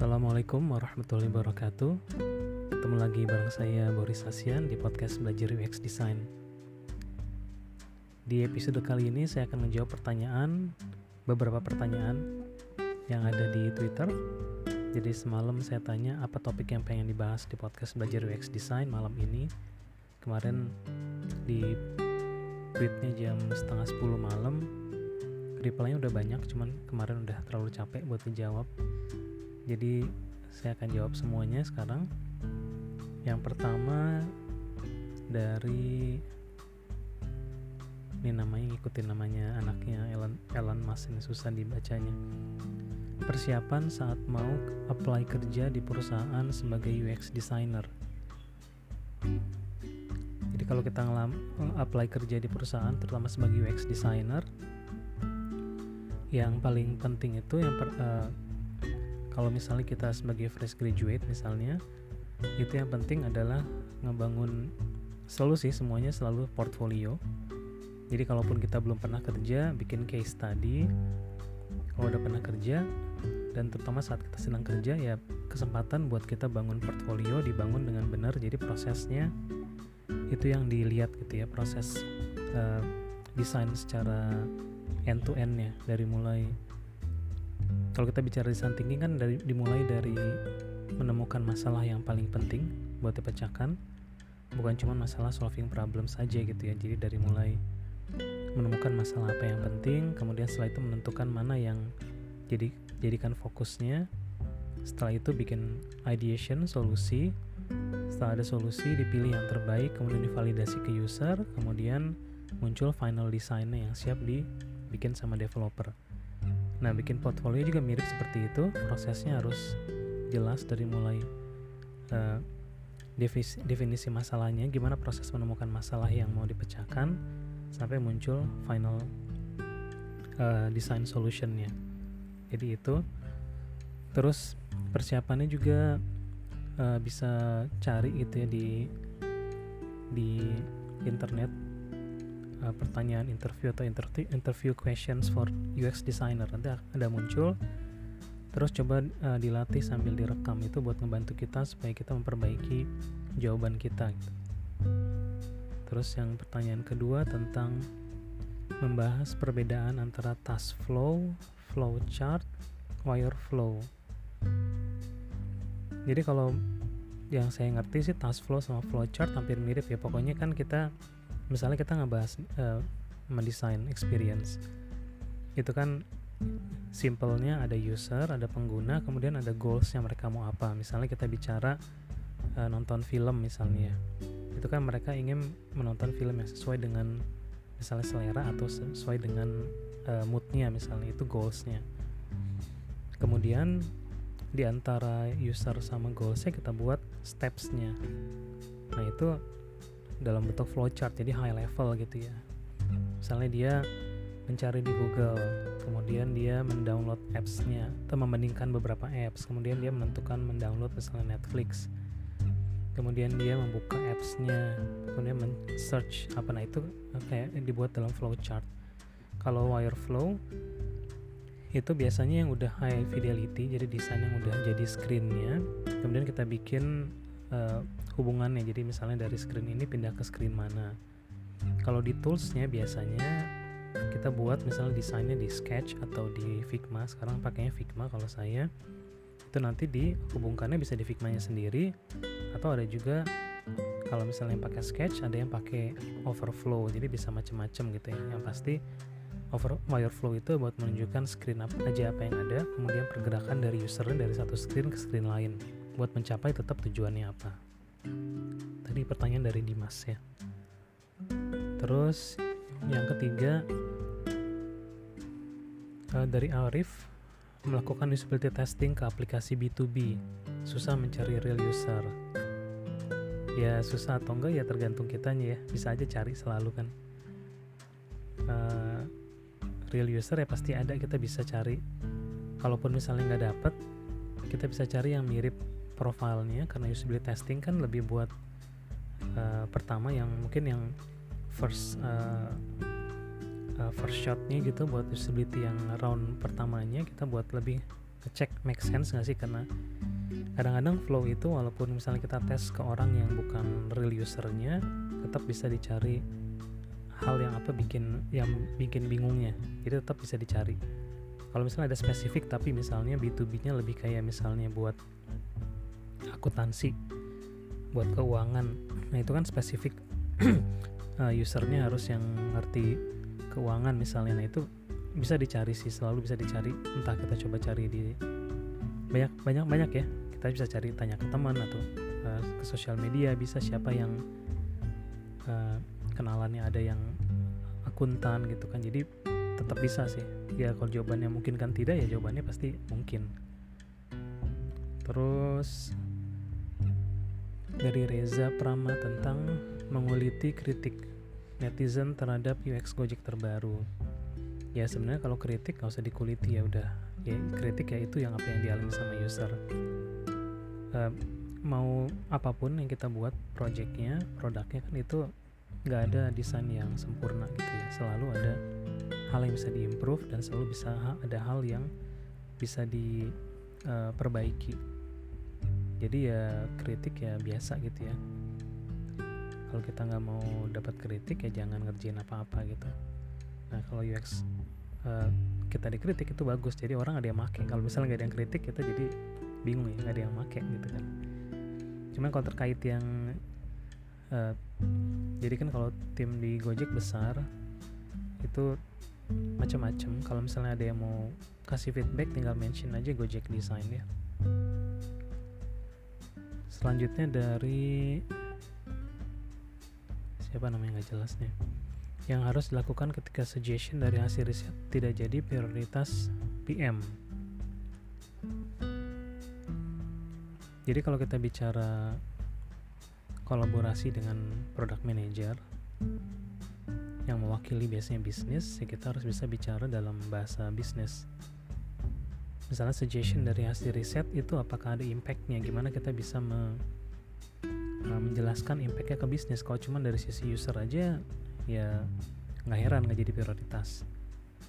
Assalamualaikum warahmatullahi wabarakatuh. Ketemu lagi bareng saya Boris Asian di podcast Belajar UX Design. Di episode kali ini saya akan menjawab pertanyaan Beberapa pertanyaan yang ada di Twitter. Jadi semalam saya tanya apa topik yang pengen dibahas di podcast Belajar UX Design malam ini. Kemarin di tweetnya jam setengah 10 malam reply-nya udah banyak cuman kemarin udah terlalu capek buat dijawab jadi saya akan jawab semuanya sekarang. Yang pertama dari ini namanya ngikutin namanya anaknya Elon Elon Musk ini susah dibacanya. Persiapan saat mau apply kerja di perusahaan sebagai UX designer. Jadi kalau kita ngelam apply kerja di perusahaan terutama sebagai UX designer yang paling penting itu yang per, uh, kalau misalnya kita sebagai fresh graduate misalnya itu yang penting adalah ngebangun selalu sih semuanya selalu portfolio. Jadi kalaupun kita belum pernah kerja bikin case study. Kalau udah pernah kerja dan terutama saat kita sedang kerja ya kesempatan buat kita bangun portfolio dibangun dengan benar. Jadi prosesnya itu yang dilihat gitu ya proses uh, desain secara end to endnya dari mulai kalau kita bicara desain thinking kan dari dimulai dari menemukan masalah yang paling penting buat dipecahkan. Bukan cuma masalah solving problem saja gitu ya. Jadi dari mulai menemukan masalah apa yang penting kemudian setelah itu menentukan mana yang jadi jadikan fokusnya. Setelah itu bikin ideation solusi. Setelah ada solusi dipilih yang terbaik kemudian divalidasi ke user kemudian muncul final desainnya yang siap dibikin sama developer Nah, bikin portfolio juga mirip seperti itu. Prosesnya harus jelas dari mulai uh, definisi, definisi masalahnya, gimana proses menemukan masalah yang mau dipecahkan, sampai muncul final uh, design solutionnya. Jadi itu. Terus persiapannya juga uh, bisa cari itu ya di di internet uh, pertanyaan interview atau interview, interview questions for UX designer nanti ada muncul terus coba uh, dilatih sambil direkam itu buat membantu kita supaya kita memperbaiki jawaban kita gitu. terus yang pertanyaan kedua tentang membahas perbedaan antara task flow, flow chart, wire flow. Jadi kalau yang saya ngerti sih task flow sama flow chart hampir mirip ya. Pokoknya kan kita misalnya kita ngebahas uh, mendesain experience. Itu kan simpelnya ada user ada pengguna kemudian ada goals yang mereka mau apa. Misalnya kita bicara uh, nonton film misalnya. Itu kan mereka ingin menonton film yang sesuai dengan misalnya selera atau sesuai dengan uh, moodnya misalnya. Itu goalsnya. Kemudian di antara user sama goalsnya kita buat stepsnya. Nah itu dalam bentuk flowchart jadi high level gitu ya. Misalnya dia mencari di Google kemudian dia mendownload apps-nya atau membandingkan beberapa apps kemudian dia menentukan mendownload misalnya Netflix kemudian dia membuka apps-nya kemudian men-search apa. Nah itu kayak dibuat dalam flowchart. Kalau Wireflow itu biasanya yang udah high fidelity jadi desain yang udah jadi screennya. Kemudian kita bikin uh, hubungannya. Jadi misalnya dari screen ini pindah ke screen mana. Kalau di toolsnya biasanya kita buat misalnya desainnya di sketch atau di figma. Sekarang pakainya figma kalau saya. Itu nanti dihubungkannya bisa di figmanya sendiri. Atau ada juga kalau misalnya yang pakai sketch ada yang pakai overflow. Jadi bisa macam-macam gitu ya. Yang pasti over wireflow itu buat menunjukkan screen apa aja apa yang ada. Kemudian pergerakan dari usernya dari satu screen ke screen lain buat mencapai tetap tujuannya apa? Tadi pertanyaan dari Dimas ya. Terus yang ketiga uh, dari Arif melakukan usability testing ke aplikasi B2B susah mencari real user. Ya susah atau enggak ya tergantung kitanya ya. Bisa aja cari selalu kan. Uh, real user ya pasti ada kita bisa cari. Kalaupun misalnya nggak dapet kita bisa cari yang mirip profilnya karena usability testing kan lebih buat uh, pertama yang mungkin yang first uh, uh, first shotnya gitu buat usability yang round pertamanya kita buat lebih ngecek make sense nggak sih? Karena kadang-kadang flow itu walaupun misalnya kita tes ke orang yang bukan real usernya tetap bisa dicari hal yang apa bikin yang bikin bingungnya. Jadi tetap bisa dicari. Kalau misalnya ada spesifik tapi misalnya B2B nya lebih kayak misalnya buat akuntansi buat keuangan. Nah itu kan spesifik uh, usernya harus yang ngerti keuangan misalnya. Nah itu bisa dicari sih selalu bisa dicari. Entah kita coba cari di banyak banyak banyak ya. Kita bisa cari tanya ke teman atau uh, ke sosial media bisa siapa yang uh, kenalannya ada yang akuntan gitu kan. Jadi tetap bisa sih. Ya kalau jawabannya mungkin kan tidak ya jawabannya pasti mungkin. Terus dari Reza Prama tentang menguliti kritik netizen terhadap UX Gojek terbaru. Ya sebenarnya kalau kritik nggak usah dikuliti ya udah. Ya kritik ya itu yang apa yang dialami sama user. Uh, mau apa pun yang kita buat projectnya, produknya kan itu nggak ada desain yang sempurna gitu ya. Selalu ada hal yang bisa diimprove dan selalu bisa ada hal yang bisa diperbaiki. Uh, jadi ya kritik ya biasa gitu ya. Kalau kita nggak mau dapat kritik ya jangan ngerjain apa-apa gitu. Nah kalau UX uh, eh, kita dikritik itu bagus. Jadi orang ada yang make. Kalau misalnya nggak ada yang kritik kita jadi bingung ya nggak ada yang make gitu kan. Cuman kalau terkait yang uh, jadi kan kalau tim di Gojek besar itu macam-macam. Kalau misalnya ada yang mau kasih feedback tinggal mention aja Gojek Design ya selanjutnya dari siapa namanya nggak jelas nih. Yang harus dilakukan ketika suggestion dari hasil riset tidak jadi prioritas PM jadi kalau kita bicara kolaborasi dengan product manager yang mewakili biasanya bisnis, ya kita harus bisa bicara dalam bahasa bisnis misalnya suggestion dari hasil riset itu apakah ada impactnya? Gimana kita bisa me, uh, menjelaskan impactnya ke bisnis? Kalau cuma dari sisi user aja ya nggak heran nggak jadi prioritas.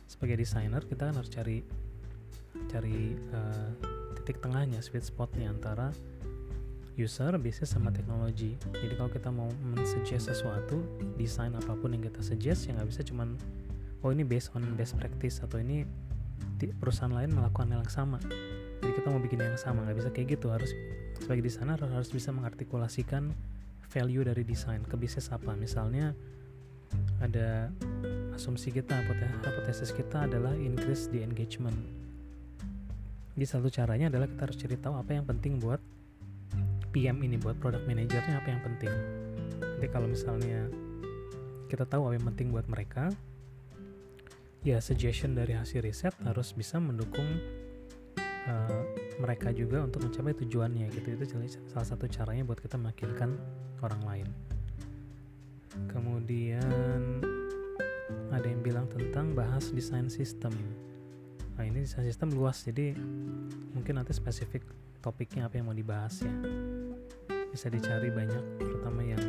Sebagai desainer kita kan harus cari cari uh, titik tengahnya sweet spotnya antara user, bisnis sama teknologi. Jadi kalau kita mau mensuggest sesuatu, desain apa pun yang kita suggest ya nggak bisa cuman oh ini based on best practice atau ini perusahaan lain melakukan hal yang sama. Jadi kita mau bikin yang sama nggak bisa kayak gitu. Harus sebagai desainer harus bisa mengartikulasikan value dari desain ke bisnis apa. Misalnya ada asumsi kita hipotesis kita adalah increase the engagement. Jadi satu caranya adalah kita harus cari tahu apa yang penting buat PM ini buat product manajernya apa yang penting. Jadi kalau misalnya kita tahu apa yang penting buat mereka ya suggestion dari hasil riset harus bisa mendukung uh, mereka juga untuk mencapai tujuannya gitu. Itu salah satu caranya buat kita meyakinkan orang lain. Kemudian ada yang bilang tentang bahas desain sistem. Nah ini desain sistem luas jadi mungkin nanti spesifik topiknya apa yang mau dibahas ya. Bisa dicari banyak terutama yang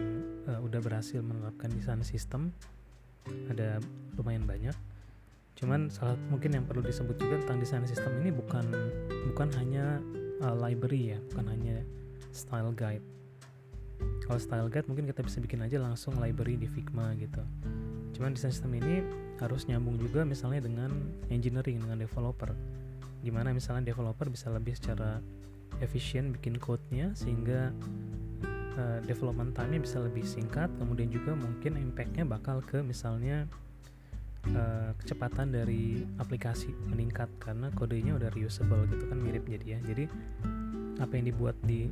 uh, udah berhasil menerapkan desain sistem. Ada lumayan banyak cuman salah mungkin yang perlu disebut juga tentang desain sistem ini bukan bukan hanya uh, library ya bukan hanya style guide. Kalau style guide mungkin kita bisa bikin aja langsung library di Figma gitu. Cuman desain sistem ini harus nyambung juga misalnya dengan engineering dengan developer. Gimana misalnya developer bisa lebih secara efisien bikin code-nya sehingga uh, development time-nya bisa lebih singkat kemudian juga mungkin impact-nya bakal ke misalnya uh, kecepatan dari aplikasi meningkat karena kodenya udah reusable gitu kan mirip jadi ya. Jadi apa yang dibuat di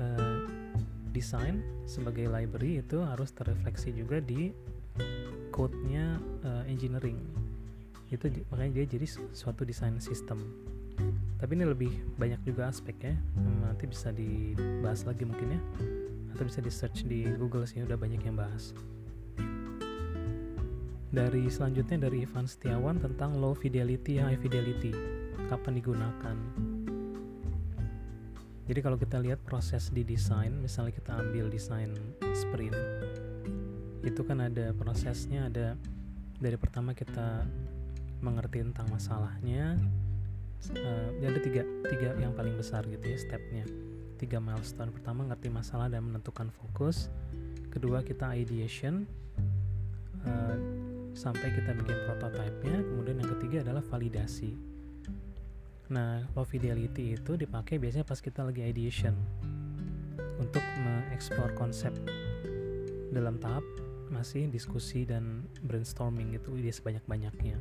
uh, desain sebagai library itu harus terrefleksi juga di code-nya uh, engineering. Itu makanya dia jadi suatu desain sistem tapi ini lebih banyak juga aspeknya nanti bisa dibahas lagi mungkin ya atau bisa di search di Google sih udah banyak yang bahas dari selanjutnya dari Ivan Setiawan tentang low fidelity high fidelity kapan digunakan? Jadi kalau kita lihat proses di desain misalnya kita ambil desain sprint itu kan ada prosesnya ada dari pertama kita mengerti tentang masalahnya uh, ada tiga tiga yang paling besar gitu ya stepnya. Tiga milestone. Pertama ngerti masalah dan menentukan fokus. Kedua kita ideation. Uh, sampai kita bikin prototipenya. Kemudian yang ketiga adalah validasi. Nah low fidelity itu dipakai biasanya pas kita lagi ideation untuk mengeksplor konsep. Dalam tahap masih diskusi dan brainstorming itu ide sebanyak-banyaknya.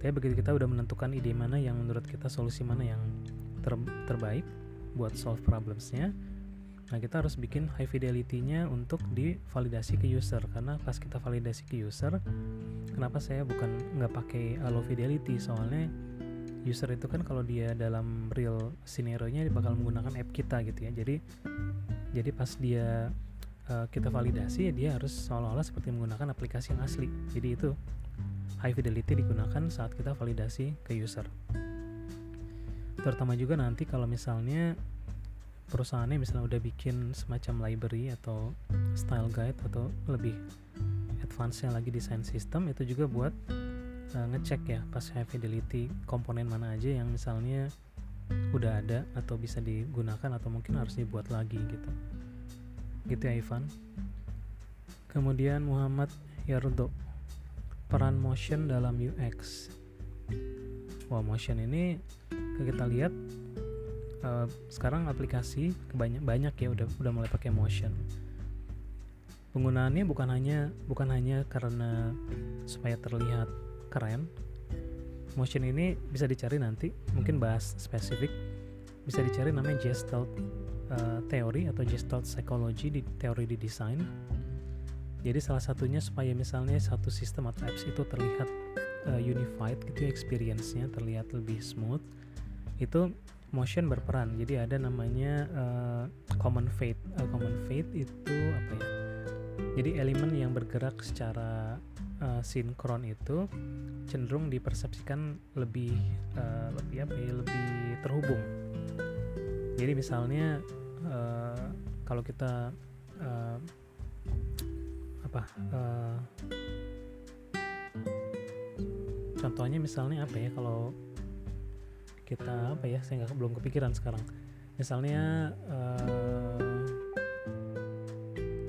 Tapi begitu kita udah menentukan ide mana yang menurut kita solusi mana yang ter terbaik buat solve problemsnya nah kita harus bikin high fidelity-nya untuk divalidasi ke user. Karena pas kita validasi ke user kenapa saya bukan nggak pakai low fidelity? Soalnya user itu kan kalau dia dalam real scenario nya dia bakal menggunakan app kita gitu ya. Jadi jadi pas dia uh, kita validasi ya dia harus seolah-olah seperti menggunakan aplikasi yang asli. Jadi itu high fidelity digunakan saat kita validasi ke user. Terutama juga nanti kalau misalnya perusahaannya misalnya udah bikin semacam library atau style guide atau lebih advance-nya lagi desain sistem itu juga buat uh, ngecek ya pas high fidelity komponen mana aja yang misalnya udah ada atau bisa digunakan atau mungkin harus dibuat lagi gitu. Gitu ya Ivan. Kemudian Muhammad Yardo. Peran motion dalam UX wah motion ini kita lihat uh, sekarang aplikasi kebanyak banyak ya udah udah mulai pakai motion penggunaannya bukan hanya bukan hanya karena supaya terlihat keren motion ini bisa dicari nanti mungkin bahas spesifik bisa dicari namanya gestalt uh, teori atau gestalt psychology di teori di desain. Jadi salah satunya supaya misalnya satu sistem atau apps itu terlihat uh, unified gitu ya, experience-nya terlihat lebih smooth itu motion berperan. Jadi ada namanya uh, common fate uh, common fate itu apa ya jadi elemen yang bergerak secara uh, sinkron itu cenderung dipersepsikan lebih uh, lebih apa ya lebih terhubung. Jadi misalnya uh, kalau kita uh, apa uh, contohnya misalnya apa ya kalau kita apa ya saya nggak belum kepikiran sekarang. Misalnya uh,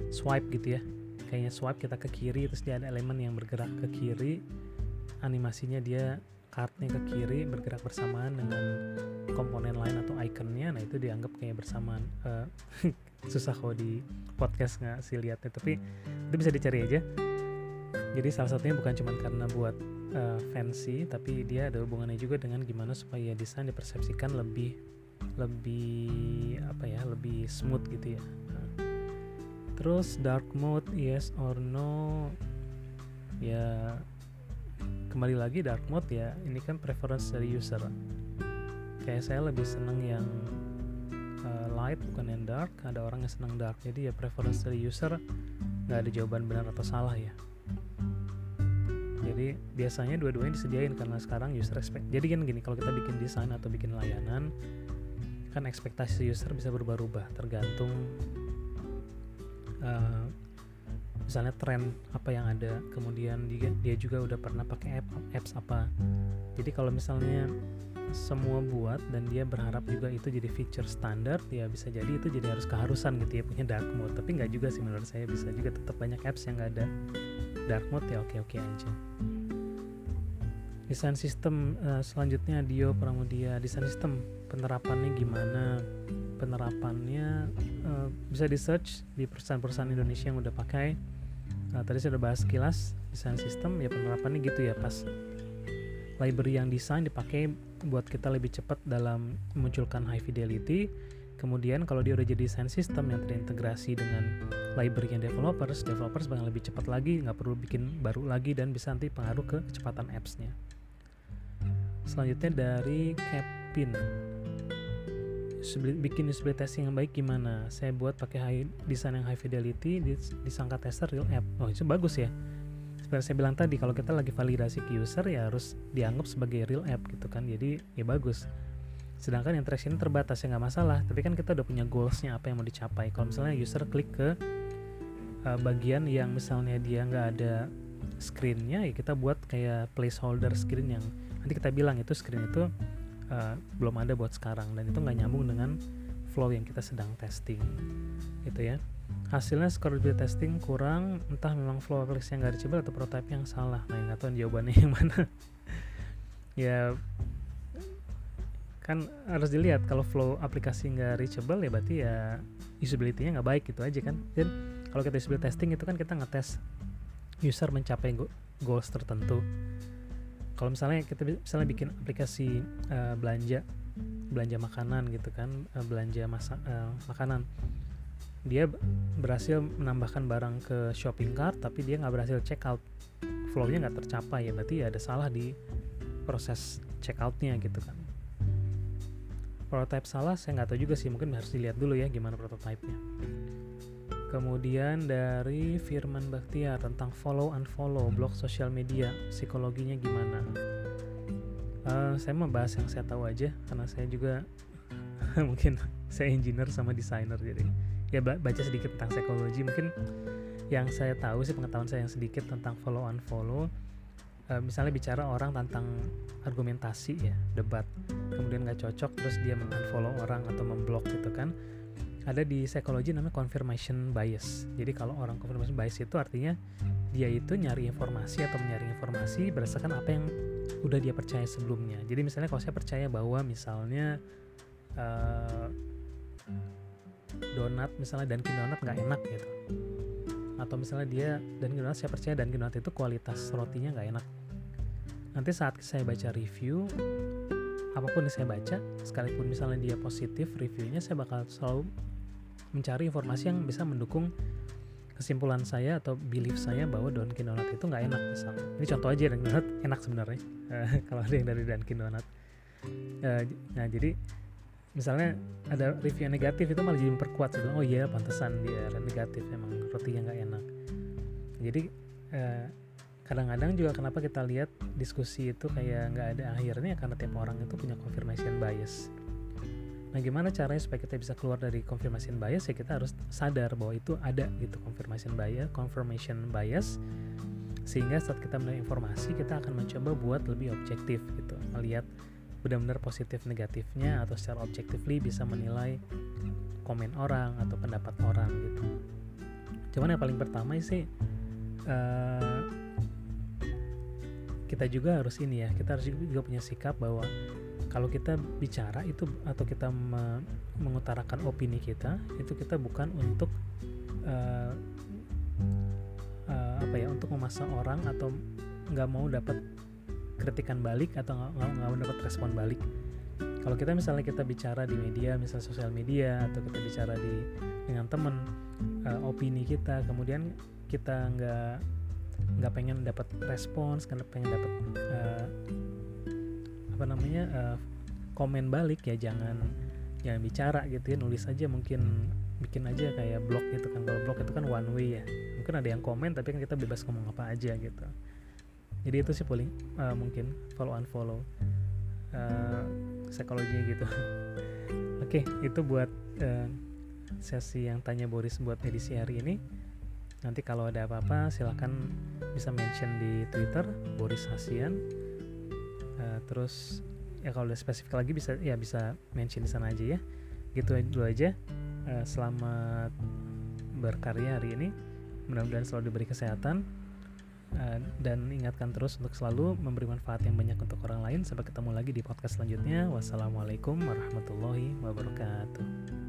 swipe gitu ya. Kayaknya swipe kita ke kiri terus dia ada elemen yang bergerak ke kiri. Animasinya dia kartnya ke kiri bergerak bersamaan dengan komponen lain atau ikonnya nah itu dianggap kayak bersamaan. Uh, susah kok di podcast nggak sih lihatnya tapi itu bisa dicari aja. Jadi salah satunya bukan cuma karena buat uh, fancy tapi dia ada hubungannya juga dengan gimana supaya desain dipersepsikan lebih lebih apa ya lebih smooth gitu ya. Terus dark mode yes or no? Ya kembali lagi dark mode ya. Ini kan preference dari user. Kayak saya lebih seneng yang light bukan yang dark. Ada orang yang senang dark. Jadi ya preference dari user nggak ada jawaban benar atau salah ya. Jadi biasanya dua-duanya disediain karena sekarang user expect jadi kan gini kalau kita bikin desain atau bikin layanan kan ekspektasi user bisa berubah-ubah tergantung uh, misalnya tren apa yang ada kemudian dia, dia juga udah pernah pakai app apps apa. Jadi kalau misalnya semua buat dan dia berharap juga itu jadi feature standar ya bisa jadi itu jadi harus keharusan gitu ya punya dark mode. Tapi nggak juga sih menurut saya bisa juga tetap banyak apps yang nggak ada dark mode ya oke oke aja. Desain sistem uh, selanjutnya Dio Pramudia. Desain sistem penerapannya gimana penerapannya uh, bisa di search di perusahaan-perusahaan Indonesia yang udah pakai. Nah, tadi saya udah bahas sekilas desain sistem ya penerapannya gitu ya pas library yang desain dipakai buat kita lebih cepat dalam memunculkan high fidelity. Kemudian kalau dia udah jadi desain sistem yang terintegrasi dengan library yang developers developers bakal lebih cepat lagi nggak perlu bikin baru lagi dan bisa nanti pengaruh ke kecepatan apps-nya. Selanjutnya dari Kevin bikin usability testing yang baik gimana? Saya buat pakai high desain yang high fidelity disangka tester real app. Oh itu bagus ya. Seperti saya bilang tadi kalau kita lagi validasi ke user ya harus dianggap sebagai real app gitu kan. Jadi ya bagus. Sedangkan interaction terbatas ya nggak masalah. Tapi kan kita udah punya goalsnya apa yang mau dicapai. Kalau misalnya user klik ke uh, bagian yang misalnya dia nggak ada screennya ya kita buat kayak placeholder screen yang nanti kita bilang itu screen itu uh, belum ada buat sekarang. Dan itu nggak nyambung dengan flow yang kita sedang testing gitu ya. Hasilnya scalability testing kurang entah memang flow aplikasi yang gak reachable atau prototype yang salah. Nah nggak tahu jawabannya yang mana. Ya kan harus dilihat. Kalau flow aplikasi nggak reachable ya berarti ya usability-nya nggak baik gitu aja kan. Dan kalau kita usability testing itu kan kita ngetes user mencapai goals tertentu kalau misalnya kita misalnya bikin aplikasi uh, belanja belanja makanan gitu kan uh, belanja masa uh, makanan dia berhasil menambahkan barang ke shopping cart tapi dia nggak berhasil check out. Flow-nya nggak tercapai ya berarti ya ada salah di proses check outnya gitu kan. Prototype salah saya nggak tahu juga sih mungkin harus dilihat dulu ya gimana prototipenya kemudian dari Firman Baktiar tentang follow unfollow blog sosial media psikologinya gimana? Uh, saya bahas yang saya tahu aja karena saya juga mungkin saya engineer sama desainer jadi ya baca sedikit tentang psikologi. Mungkin yang saya tahu sih pengetahuan saya yang sedikit tentang follow unfollow uh, misalnya bicara orang tentang argumentasi ya debat. Kemudian nggak cocok terus dia mengunfollow orang atau memblok gitu kan ada di psikologi namanya confirmation bias. Jadi kalau orang confirmation bias itu artinya dia itu nyari informasi atau mencari informasi berdasarkan apa yang udah dia percaya sebelumnya. Jadi misalnya kalau saya percaya bahwa misalnya uh, donat misalnya dan donat nggak enak gitu. Atau misalnya dia dan donat saya percaya dan donat itu kualitas rotinya nggak enak. Nanti saat saya baca review apa pun yang saya baca sekalipun misalnya dia positif reviewnya saya bakal selalu mencari informasi yang bisa mendukung kesimpulan saya atau belief saya bahwa Dunkin Donut itu nggak enak misalnya ini contoh aja Dunkin Donut enak sebenarnya kalau ada yang dari Dunkin Donut. Uh, nah jadi misalnya ada review yang negatif itu malah jadi memperkuat. Gitu. oh iya pantesan dia negatif emang rotinya nggak enak. Jadi uh, kadang-kadang juga kenapa kita lihat diskusi itu kayak nggak ada akhirnya karena tiap orang itu punya confirmation bias nah gimana caranya supaya kita bisa keluar dari confirmation bias? Ya kita harus sadar bahwa itu ada gitu confirmation bias confirmation bias. Sehingga saat kita menerima informasi kita akan mencoba buat lebih objektif gitu. Melihat benar-benar positif negatifnya atau secara objectively bisa menilai komen orang atau pendapat orang gitu. Cuman yang paling pertama sih uh, kita juga harus ini ya kita harus juga punya sikap bahwa kalau kita bicara itu atau kita me mengutarakan opini kita itu kita bukan untuk uh, uh, apa ya untuk memaksa orang atau nggak mau dapat kritikan balik atau nggak mau dapat respon balik. Kalau kita misalnya kita bicara di media misalnya sosial media atau kita bicara di dengan teman uh, opini kita kemudian kita nggak nggak pengen dapat respons karena pengen dapat uh, apa namanya uh, komen balik ya jangan jangan bicara gitu ya nulis aja mungkin bikin aja kayak blog gitu kan. Kalau blog itu kan one way ya. Mungkin ada yang komen tapi kan kita bebas ngomong apa aja gitu. Jadi itu sih paling uh, mungkin follow unfollow uh, psikologinya gitu. Oke okay, itu buat uh, sesi yang tanya Boris buat edisi hari ini. Nanti kalau ada apa-apa silahkan bisa mention di Twitter Boris Hasian terus ya kalau udah spesifik lagi bisa ya bisa mention di sana aja ya. Gitu dulu aja. Uh, selamat berkarya hari ini. Mudah-mudahan selalu diberi kesehatan. Uh, dan ingatkan terus untuk selalu memberi manfaat yang banyak untuk orang lain. Sampai ketemu lagi di podcast selanjutnya. Wassalamualaikum warahmatullahi wabarakatuh